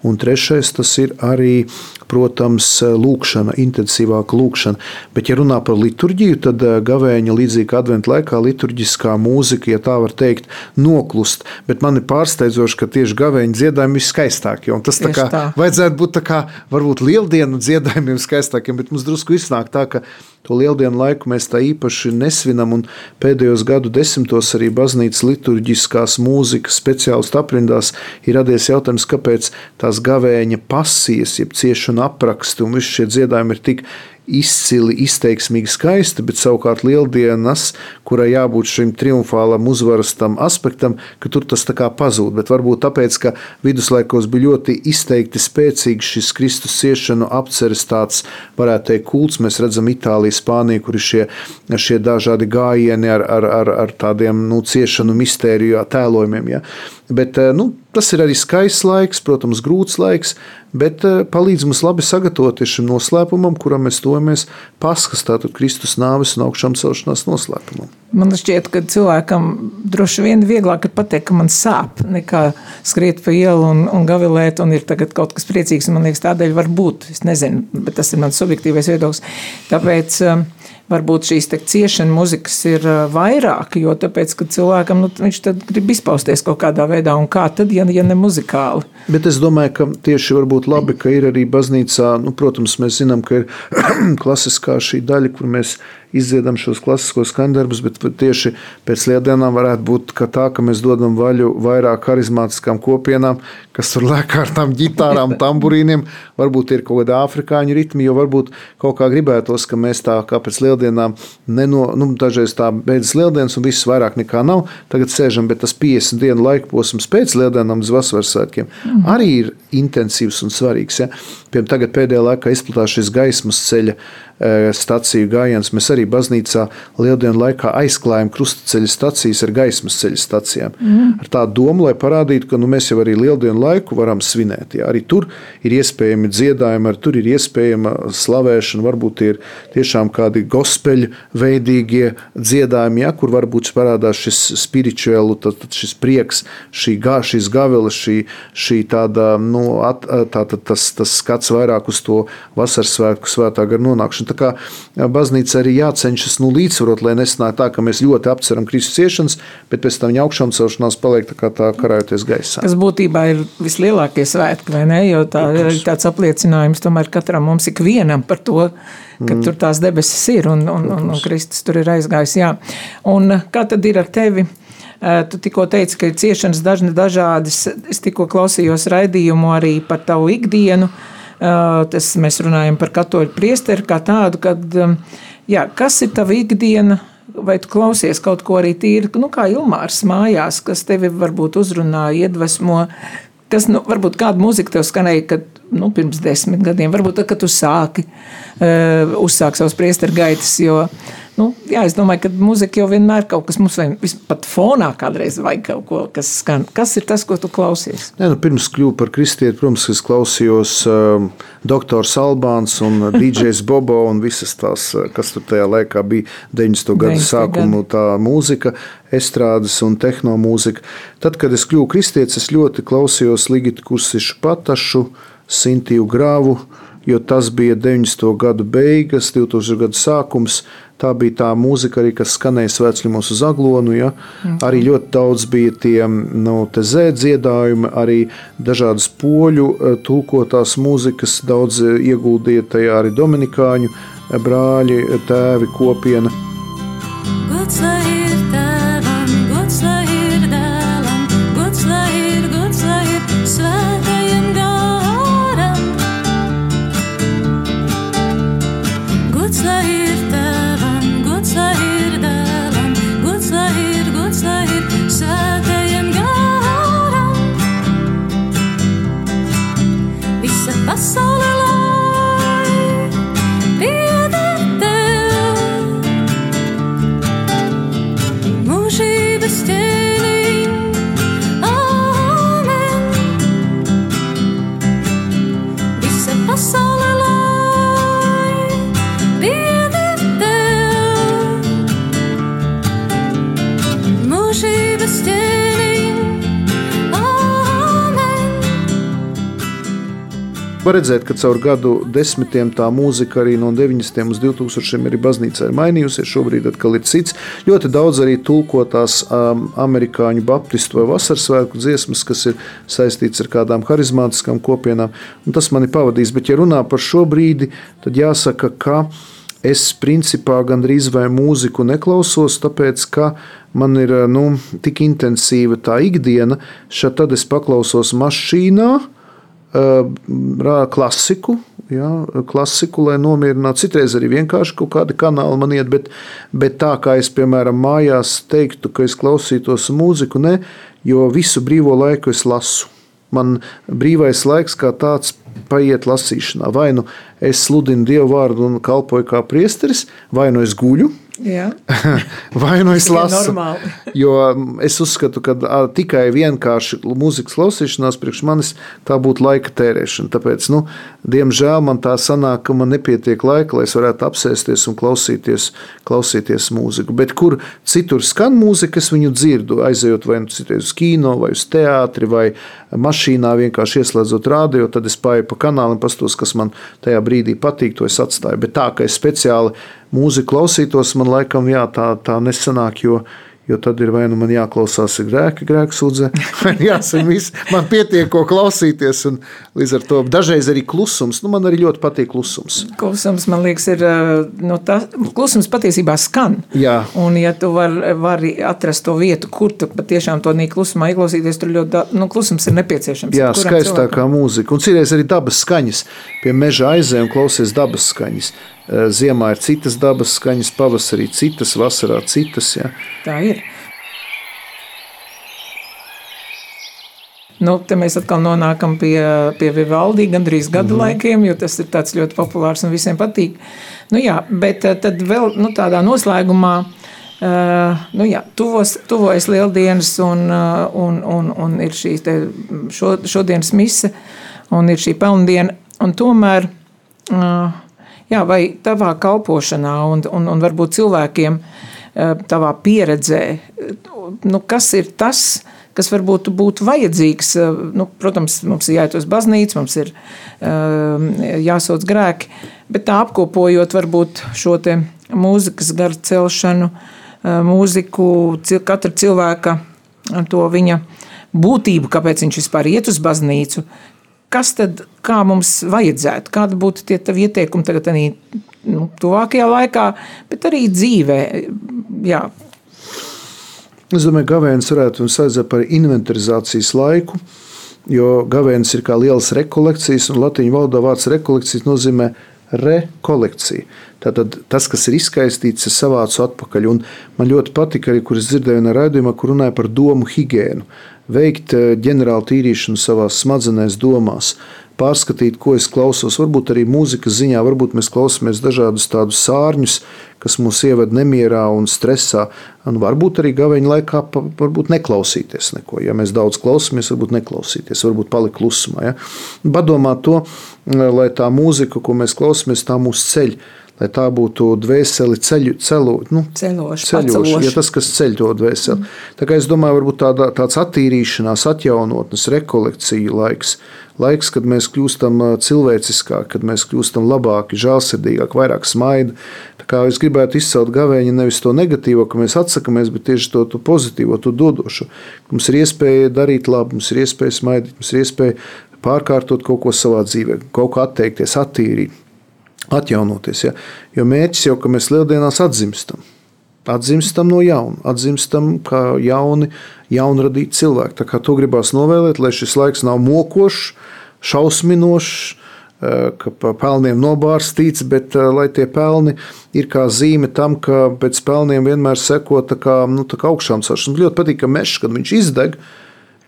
Un trešais tas ir arī, protams, lūkšana, intensīvāka lūkšana. Bet, ja runā par liturģiju, tad eh, gavēņa līdzīgi kā adventu laikā liturģiskā mūzika, ja tā var teikt, noklust. Bet man ir pārsteidzoši, ka tieši gavēņa dziedājumi ir skaistākie. Tas tā kā tā. vajadzētu būt tā kā varbūt lieldienu dziedājumiem skaistākiem, bet mums drusku iznāk tā, ka To lieldienu laiku mēs tā īpaši nesvinam, un pēdējos gadu desmitos arī baznīcas liturģiskās mūzikas speciālistu aprindās ir radies jautājums, kāpēc tās gavēņa pasijas, jeb ciešana apraksti un visi šie dziedājumi ir tik izcili, izteiksmīgi skaisti, bet savukārt lieldienas, kurai jābūt šim triumfālam uzvaras tam aspektam, ka tur tas tā kā pazūd. Bet varbūt tāpēc, ka viduslaikos bija ļoti izteikti spēcīgs šis Kristus ciešanu apceres tāds, varētu teikt, kults. Mēs redzam Itāliju, Spāniju, kur ir šie, šie dažādi gājieni ar, ar, ar, ar tādiem nu, ciešanu mistēriju tēlojumiem. Ja. Bet, nu, tas ir arī skaists laiks, protams, grūts laiks, bet eh, palīdz mums labi sagatavoties šim noslēpumam, kuram mēs tojamies paskas, tātad Kristus nāves un augšām celšanās noslēpumam. Man šķiet, ka cilvēkam droši vien vieglāk ir pateikt, ka man sāp, nekā skriet pa ielu un, un gavilēt, un ir kaut kas priecīgs. Man liekas, tādēļ var būt. Es nezinu, bet tas ir mans subjektīvais viedoklis. Tāpēc um, varbūt šīs ciešana muzikas ir vairāk, jo tāpēc, cilvēkam nu, viņš grib izpausties kaut kādā veidā, un kā tad, ja, ja ne muzikāli. Bet es domāju, ka tieši varbūt labi, ka ir arī baznīcā, nu, protams, mēs zinām, ka ir klasiskā šī daļa, kur mēs izdziedam šos klasiskos skandarbus, bet tieši pēc lieldienām varētu būt ka tā, ka mēs dodam vaļu vairāk harizmātiskām kopienām, kas tur lēk ar tām ģitārām, tamburīniem, varbūt ir kaut kāda afrikāņu ritmi, jo varbūt kaut kā gribētos, ka mēs tā kā pēc lieldienām, neno, nu, dažreiz tā beidzas lieldienas un viss vairāk nekā nav, tagad sēžam, bet tas 50 dienu laika posms pēc lieldienām uz vasaras svētkiem mm. arī ir intensīvs un svarīgs. Ja? Piemēram, tagad pēdējā laikā izplatās šis gaismas ceļa staciju gājiens. Mēs arī baznīcā lieldienu laikā aizklājam krustaceļa stacijas ar gaismas ceļa stacijām. Mm. Ar tādu domu, lai parādītu, ka nu, mēs jau arī lieldienu laiku varam svinēt. Jā. Arī tur ir iespējami dziedājumi, arī tur ir iespējama slavēšana, varbūt ir tiešām kādi gospeļu veidīgie dziedājumi, jā, kur varbūt parādās šis spirituālu, tad, tad šis prieks, šī gā, šīs gaveles, šī, šī tāda, nu, at, tā, tā, tas, tas skats vairāk uz to vasaras svētku svētā gara nonākšanu Un tā kā baznīca arī jācenšas nu, līdzsvarot, lai nesanāk tā, ka mēs ļoti apceram Kristus ciešanas, bet pēc tam viņa augšām celšanās paliek tā kā tā karājoties gaisā. Tas būtībā ir vislielākie svētki, vai ne? Jo tā ir tāds apliecinājums tomēr katram mums ikvienam par to, ka mm. tur tās debesis ir un, un, un, un Kristus tur ir aizgājis. Jā. Un kā tad ir ar tevi? Tu tikko teici, ka ir ciešanas dažādas. Es tikko klausījos raidījumu arī par tavu ikdienu. Uh, Tas mēs runājam par katoļu priesteri kā tādu, kad, jā, kas ir tava ikdiena, vai tu klausies kaut ko arī tīri, nu, kā Ilmārs mājās, kas tevi varbūt uzrunā, iedvesmo, kas, nu, varbūt kāda mūzika tev skanēja, kad, nu, pirms desmit gadiem, varbūt tad, kad tu sāki, uh, uzsāk savus priesteru gaitas, jo, uh, Nu, jā, es domāju, ka muzika jau vienmēr kaut kas mums vai pat fonā kādreiz vajag kaut ko, kas skan. Kas ir tas, ko tu klausies? Nē, nu, pirms kļuvu par kristieti, protams, es klausījos uh, doktors Albāns un DJs Bobo un visas tās, kas tur tajā laikā bija 90. gadu sākumu tā mūzika, estrādes un tehnomūzika. Tad, kad es kļuvu kristietis, es ļoti klausījos Ligitu Kursišu Patašu, Sintiju Grāvu, jo tas bija 90. gadu beigas, 2000. gadu sākums. Tā bija tā mūzika, arī, kas skanēja svētceļos uz aglonu. Ja? Mm. Arī ļoti daudz bija tie nu, zē dziedājumi, arī dažādas poļu eh, tulkotās mūzikas, daudz eh, ieguldīja tajā arī dominikāņu eh, brāļi, tēvi kopiena. Gods Var redzēt, ka caur gadu desmitiem tā mūzika arī no 90. līdz 2000 arī baznīcā ir mainījusies. Šobrīd atkal ir cits. Ļoti daudz arī tulkotās um, amerikāņu baptistu vai vasaras svētku dziesmas, kas ir saistīts ar kādām harizmātiskām kopienām. Un tas mani pavadīs. Bet, ja runā par šo brīdi, tad jāsaka, ka es principā gandrīz vai mūziku neklausos, tāpēc ka man ir nu, tik intensīva tā ikdiena, šad tad es paklausos mašīnā klasiku. Jā, klasiku, lai nomierinātu. Citreiz arī vienkārši kaut kāda kanāla man iet, bet, bet tā kā es, piemēram, mājās teiktu, ka es klausītos mūziku, ne, jo visu brīvo laiku es lasu. Man brīvais laiks kā tāds paiet lasīšanā. Vai nu es sludinu Dievu vārdu un kalpoju kā priesteris, vai nu es guļu, vai nu es lasu. Jo mm, es uzskatu, ka tikai vienkārši mūzikas klausīšanās priekš manis tā būtu laika tērēšana. Tāpēc, nu, diemžēl man tā sanāk, ka man nepietiek laika, lai es varētu apsēsties un klausīties, klausīties mūziku. Bet kur citur skan mūzika, es viņu dzirdu, aizejot vai nu citreiz uz kino, vai uz teātri, vai mašīnā vienkārši ieslēdzot rādio, tad es pārēju pa kanāliem, pastos, kas man tajā brīdī patīk, to es atstāju. Bet tā, ka es speciāli mūziku klausītos, man laikam jā, tā, tā nesanāk, jo, jo tad ir vai nu man jāklausās grēka, grēka sūdze, vai jāsaka, viss, man pietiek ko klausīties, un līdz ar to dažreiz arī klusums, nu man arī ļoti patīk klusums. klusums man liekas, ir. ā, Nu, tā, klusums patiesībā skan. Jā. Un, ja tu vari var atrast to vietu, kur tu patiešām to nīk klusumā ieklausīties, tur ļoti daudz, nu, klusums ir nepieciešams. Jā, skaistākā cilvēkam. mūzika. Un citreiz arī dabas skaņas. Pie meža aizē un klausies dabas skaņas. Eh, Ziemā ir citas dabas skaņas, pavasarī citas, vasarā citas. Ja. Tā ir. Nu, te mēs atkal nonākam pie, pie Vivaldi gandrīz gadu mm -hmm. laikiem, jo tas ir tāds ļoti populārs un visiem patīk. Nu, jā, bet eh, tad vēl nu, tādā noslēgumā. Uh, nu jā, tuvos, tuvojas lieldienas, un, un, un, un ir šī te šo, šodienas mise, un ir šī pelndiena. Un tomēr, uh, jā, vai tavā kalpošanā, un, un, un varbūt cilvēkiem uh, tavā pieredzē, nu, kas ir tas, kas varbūt būtu vajadzīgs. uh, Nu, protams, mums ir jāiet uz baznīcu, mums ir jāsauc grēki, bet tā apkopojot varbūt šo mūzikas garu celšanu, mūziku, katra cilvēka to viņa būtību, kāpēc viņš vispār iet uz baznīcu. Kas tad, kā mums vajadzētu, kādi būtu tie tavi ieteikumi tagad, arī, nu, tuvākajā laikā, bet arī dzīvē? Jā, Es domāju, ka gavēnis varētu mums vajadzēt par inventarizācijas laiku, jo gavēnis ir kā lielas rekolekcijas, un latviešu valodā vārds rekolekcijas nozīmē rekolekcija. Tātad tas, kas ir izkaistīts, ir savācu atpakaļ. Un man ļoti patika arī, kur es dzirdēju no raidījuma, kur runāja par domu higiēnu. Veikt eh, ģenerālu tīrīšanu savā smadzenēs, domās, pārskatīt, ko es klausos. Varbūt arī mūzikas ziņā, varbūt mēs klausāmies dažādus tādus sārņus, kas mūs ieved nemierā un stresā. Un varbūt arī gaveņa laikā varbūt neklausīties neko. Ja mēs daudz klausāmies, varbūt neklausīties, varbūt palikt klusumā. Ja? Padomāt to, lai tā mūzika, ko mēs klausāmies, tā mūs ceļ. Lai tā būtu dvēseli ceļu, celu, nu, Ceļoša, ceļoša, ja tas, kas ceļ to dvēseli. Tā kā es domāju, varbūt tāda, tāds attīrīšanās, atjaunotnes, rekolekcija laiks, laiks, kad mēs kļūstam ā, cilvēciskāki, kad mēs kļūstam labāki, žēlsirdīgāki, vairāk kā es gribētu izcelt gavēņi nevis to negatīvo, ka mēs atsakāmies, bet tieši to, to pozitīvo, to dodošo. Mums ir iespēja darīt labu, mums ir iespēja smaidīt, mums ir iespēja pārkārtot kaut ko savā dzīvē, kaut ko atteikties, attīrīt, atjaunoties. Ja? Jo mērķis jau, ka mēs lieldienās atzimstam. Atzimstam no jauna, atzimstam kā jauni, jaunradīti cilvēki. Tā kā to gribās novēlēt, lai šis laiks nav mokošs, šausminošs, eh, ka pa pelniem nobārstīts, bet eh, lai tie pelni ir kā zīme tam, ka pēc pelniem vienmēr seko tā kā, nu, tā kā augšām celšanās. Man ļoti patīk, ka mežs, kad viņš izdeg,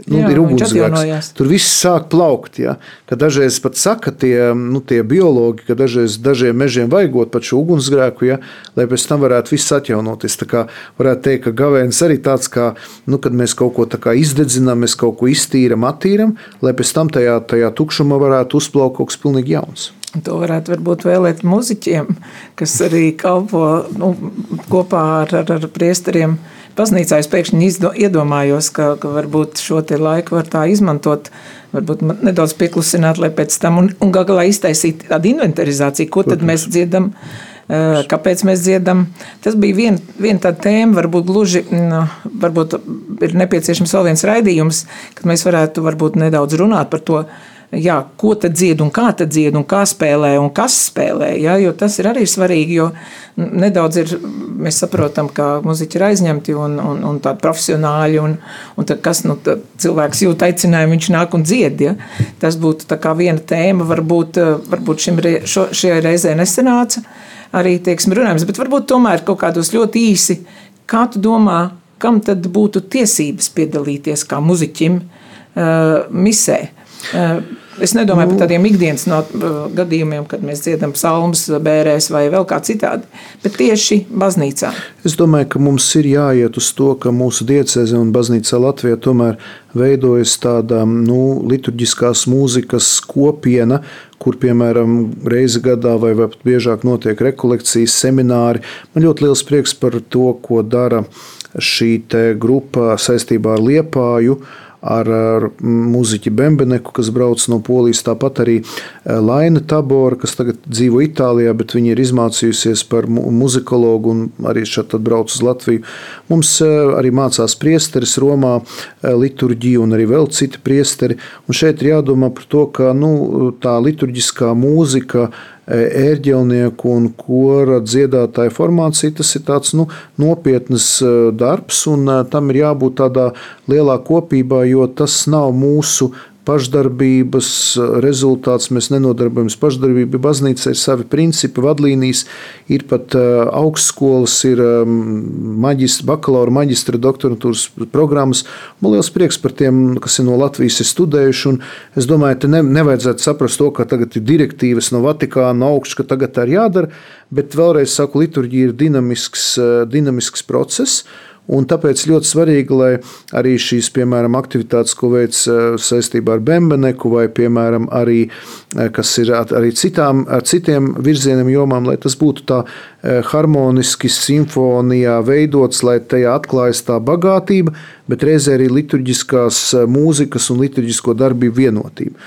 Nu, Jā, ir ugunsgrēks. Tur viss sāk plaukt. Ja? Ka dažreiz pat saka tie, nu, tie biologi, ka dažreiz dažiem mežiem vajagot pat šo ugunsgrēku, ja? lai pēc tam varētu viss atjaunoties. Tā kā varētu teikt, ka gavēnis arī tāds, kā, nu, kad mēs kaut ko izdedzinām, mēs kaut ko iztīram, attīram, lai pēc tam tajā, tajā tukšumā varētu uzplaukt kaut kas pilnīgi jauns. Un To varētu varbūt vēlēt muzeķiem, kas arī kalpo nu, kopā ar, ar, ar priesteriem. Baznīcā es pēkšņi izdo, iedomājos, ka, ka varbūt šo laiku var tā izmantot, varbūt nedaudz pieklusināt, lai pēc tam un, un gal galā iztaisīt tādu inventarizāciju, ko tad mēs dziedam, eh, kāpēc mēs dziedam. Tas bija viena vien tāda tēma, varbūt gluži, nu, varbūt ir nepieciešams vēl viens raidījums, kad mēs varētu varbūt nedaudz runāt par to, jā, ko tad dzied un kā tad dzied un kā spēlē un kas spēlē. Jā, jo tas ir arī svarīgi, jo nedaudz ir, mēs saprotam, ka muziķi ir aizņemti un, un, un tādi profesionāļi, un, un tad kas nu, tad cilvēks jūt aicinājumu, viņš nāk un dzied. Ja? Tas būtu viena tēma, varbūt, varbūt šim, re- šo, šajā reizē nesenāca arī, teiksim, runājums, bet varbūt tomēr kaut kādos ļoti īsi, kā tu domā, kam tad būtu tiesības piedalīties kā muziķim uh, misē? Uh, Es nedomāju par tādiem ikdienas no, uh, gadījumiem, kad mēs dziedam psalmus, bērēs vai vēl kā citādi, bet tieši baznīcā. Es domāju, ka mums ir jāiet uz to, ka mūsu diecēze un baznīca Latvijā tomēr veidojas tāda nu, liturģiskās mūzikas kopiena, kur piemēram reizi gadā vai pat biežāk notiek rekolekcijas, semināri. Man ļoti liels prieks par to, ko dara šī grupa saistībā ar Liepāju ar, ar muzeķi Bembeneku, kas brauc no Polijas. Tāpat arī eh, Laina Tabora, kas tagad dzīvo Itālijā, bet viņa ir izmācījusies par mu- muzikologu un arī šeit brauc uz Latviju. Mums eh, arī mācās priesteris Romā, eh, liturģija un arī vēl citi priesteri. Un šeit ir jādomā par to, ka nu, tā liturģiskā mūzika ērģelnieku un kora dziedātāju formācija, tas ir tāds nu, nopietns eh, darbs, un eh, tam ir jābūt tādā lielā kopībā, jo tas nav mūsu pašdarbības eh, rezultāts. Mēs nenodarbojamies pašdarbību. Baznīca ir savi principi, vadlīnijas, ir pat uh, augstskolas, ir um, maģistra, bakalaura, maģistra, doktorantūras programmas. Man liels prieks par tiem, kas ir no Latvijas ir studējuši. Es domāju, ka ne, nevajadzētu saprast to, ka tagad ir direktīvas no Vatikāna augšas, ka tagad tā ir jādara. Bet vēlreiz saku, liturģija ir dinamisks, uh, dinamisks process. Un tāpēc ļoti svarīgi, lai arī šīs, piemēram, aktivitātes, ko veic eh, saistībā ar Bembeneku, vai, piemēram, arī, eh, kas ir arī citām, ar citiem virzieniem jomām, lai tas būtu tā eh, harmoniski, simfonijā veidots, lai tajā atklājas tā bagātība, bet reizē arī liturģiskās mūzikas un liturģisko darbību vienotība.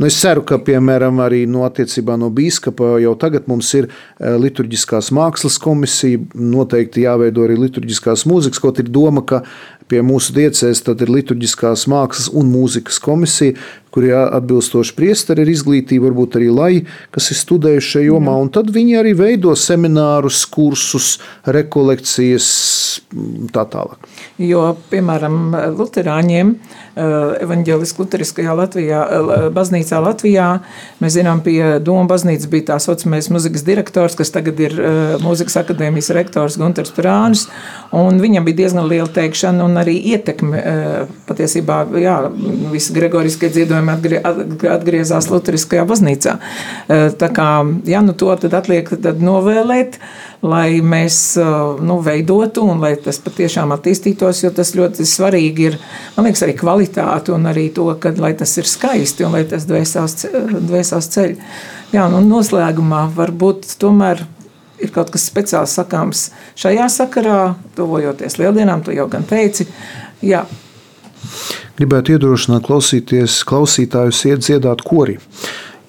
Nu, es ceru, ka piemēram arī no attiecībā no biskupa jau tagad mums ir eh, liturģiskās mākslas komisija. Noteikti jāveido arī liturģiskās mūzikas, kaut ir doma, ka pie mūsu diecēs ir liturģiskās mākslas un mūzikas komisija, kur ir atbilstoši priesteri, ir izglītība, varbūt arī lai, kas ir studējuši šajā jomā, un tad viņi arī veido seminārus, kursus, rekolekcijas, tā tālāk. Jo, piemēram, Lutāņiem, evanģēliskajā Lutheriskajā Latvijā, eh, baznīcā Latvijā, mēs zinām, pie Doma baznīcas bija tā saucamais muzikas direktors, kas tagad ir eh, mūzikas akadēmijas rektors Gunters Prānis, un viņam bija diezgan liela teikšana un arī ietekme. eh, Patiesībā, jā, visi gregoriskie dziedojumi atgrie, atgrie- atgriezās Lutheriskajā baznīcā. Eh, Tā kā, jā, nu to tad atliek tad novēlēt, lai mēs eh, nu, veidotu un lai tas patiešām attīstītos, jo tas ļoti svarīgi ir, man liekas, arī kvalitāte un arī to, ka, lai tas ir skaisti un lai tas dvēsās, dvēsās ceļ. Jā, nu noslēgumā varbūt tomēr ir kaut kas speciāls sakāms šajā sakarā, tuvojoties lieldienām, tu jau gan teici. Jā, Gribētu iedrošināt klausītājus iet dziedāt kori.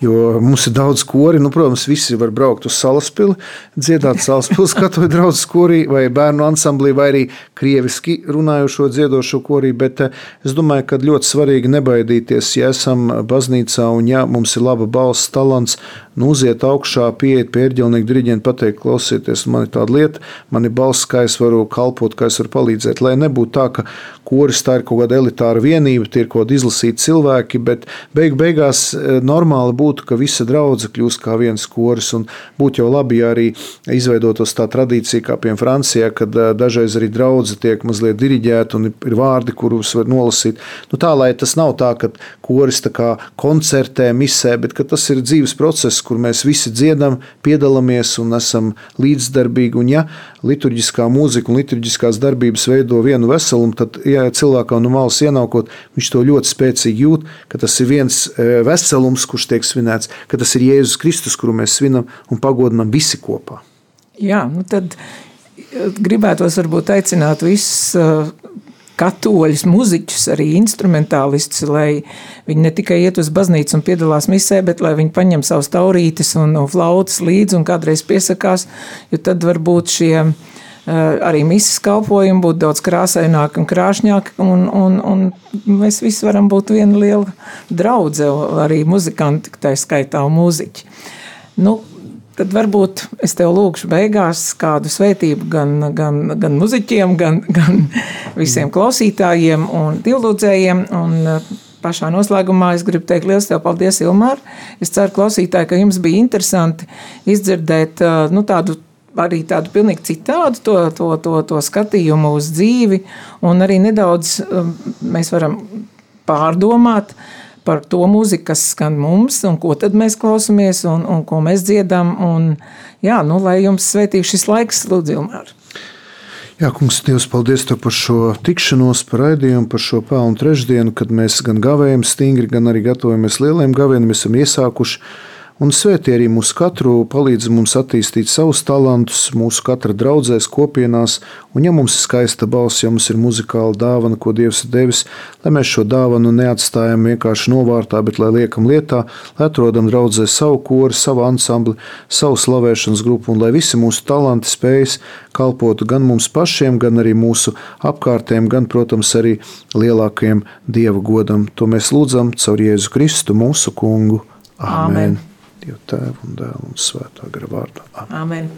Jo mums ir daudz kori, nu, protams, visi var braukt uz salaspili, dziedāt salaspils katoļu draudzes korī vai bērnu ansamblī, vai arī krieviski runājošo dziedošo korī, bet eh, es domāju, ka ļoti svarīgi nebaidīties, ja esam baznīcā un ja mums ir laba balss, talants, nu, uziet augšā, pieiet pie ērģelnieku diriģenta, pateikt, klausieties, man ir tāda lieta, man ir balss, kā es varu kalpot, kā es varu palīdzēt, lai nebūtu tā, ka koris tā ir kaut kāda elitāra vienība, tie ir kaut kādi izlasīti cilvēki, bet beig beigās eh, normāli būtu būtu, ka visa draudzene kļūst kā viens koris. Būtu jau labi, ja arī izveidotos tā tradīcija, kā piemēram Francijā, kad dažreiz arī draudzene tiek mazliet diriģēta un ir vārdi, kurus var nolasīt. Nu, tā lai tas nav tā, ka koris tā kā koncertē, misē, bet tas ir dzīves process, kur mēs visi dziedam, piedalāmies un esam līdzdarbīgi. Un, ja liturģiskā mūzika un liturģiskās darbības veido vienu veselumu, tad ja cilvēkam no malas ienākot, viņš to ļoti spēcīgi jūt, ka tas ir viens veselums, kurš tiek svinēts svinēts, ka tas ir Jēzus Kristus, kuru mēs svinam un pagodinam visi kopā. Jā, nu tad eh, gribētos varbūt aicināt visus eh, katoļus, muzeķus, arī instrumentālistus, lai viņi ne tikai iet uz baznīcu un piedalās misē, bet lai viņi paņem savus taurītes un, flautas līdzi un kādreiz piesakās, jo tad varbūt šie arī misijas kalpojumi būtu daudz krāsaināki un krāšņāki, un, un, un mēs visi varam būt viena liela draudzene, arī muzikanti, tā skaitā mūziķi. Nu, tad varbūt es tev lūgšu beigās kādu svētību gan, gan, gan muziķiem, gan, gan visiem klausītājiem un divlūdzējiem. Un, Pašā noslēgumā es gribu teikt liels tev paldies, Ilmār. Es ceru, klausītāji, ka jums bija interesanti izdzirdēt nu, tādu arī tādu pilnīgi citādu to, to, to, to skatījumu uz dzīvi, un arī nedaudz um, mēs varam pārdomāt par to mūziku, kas skan mums, un ko tad mēs klausāmies, un, un ko mēs dziedam. Un, jā, nu, lai jums svētīgs šis laiks, Lūdzu, Ilmār. Jā, kungs, Dievs, paldies tev par šo tikšanos, par raidījumu, par šo pelnu trešdienu, kad mēs gan gavējam stingri, gan arī gatavojamies lieliem gavēniem. Mēs esam iesākuši un svētī arī mūsu katru, palīdz mums attīstīt savus talantus, mūsu katra draudzēs, kopienās, un ja mums ir skaista balss, ja mums ir muzikāla dāvana, ko Dievs ir devis, lai mēs šo dāvanu neatstājam vienkārši novārtā, bet lai liekam lietā, lai atrodam draudzē savu kori, savu ansambli, savu slavēšanas grupu, un lai visi mūsu talanti spējas kalpotu gan mums pašiem, gan arī mūsu apkārtējiem, gan, protams, arī lielākajiem Dieva godam. To mēs lūdzam caur Jēzu Kristu, mūsu kungu. Amen. Amen. Dieva tēva un dēla un svētā gara vārdā. Amen.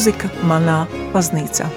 Mūzika manā baznīcā.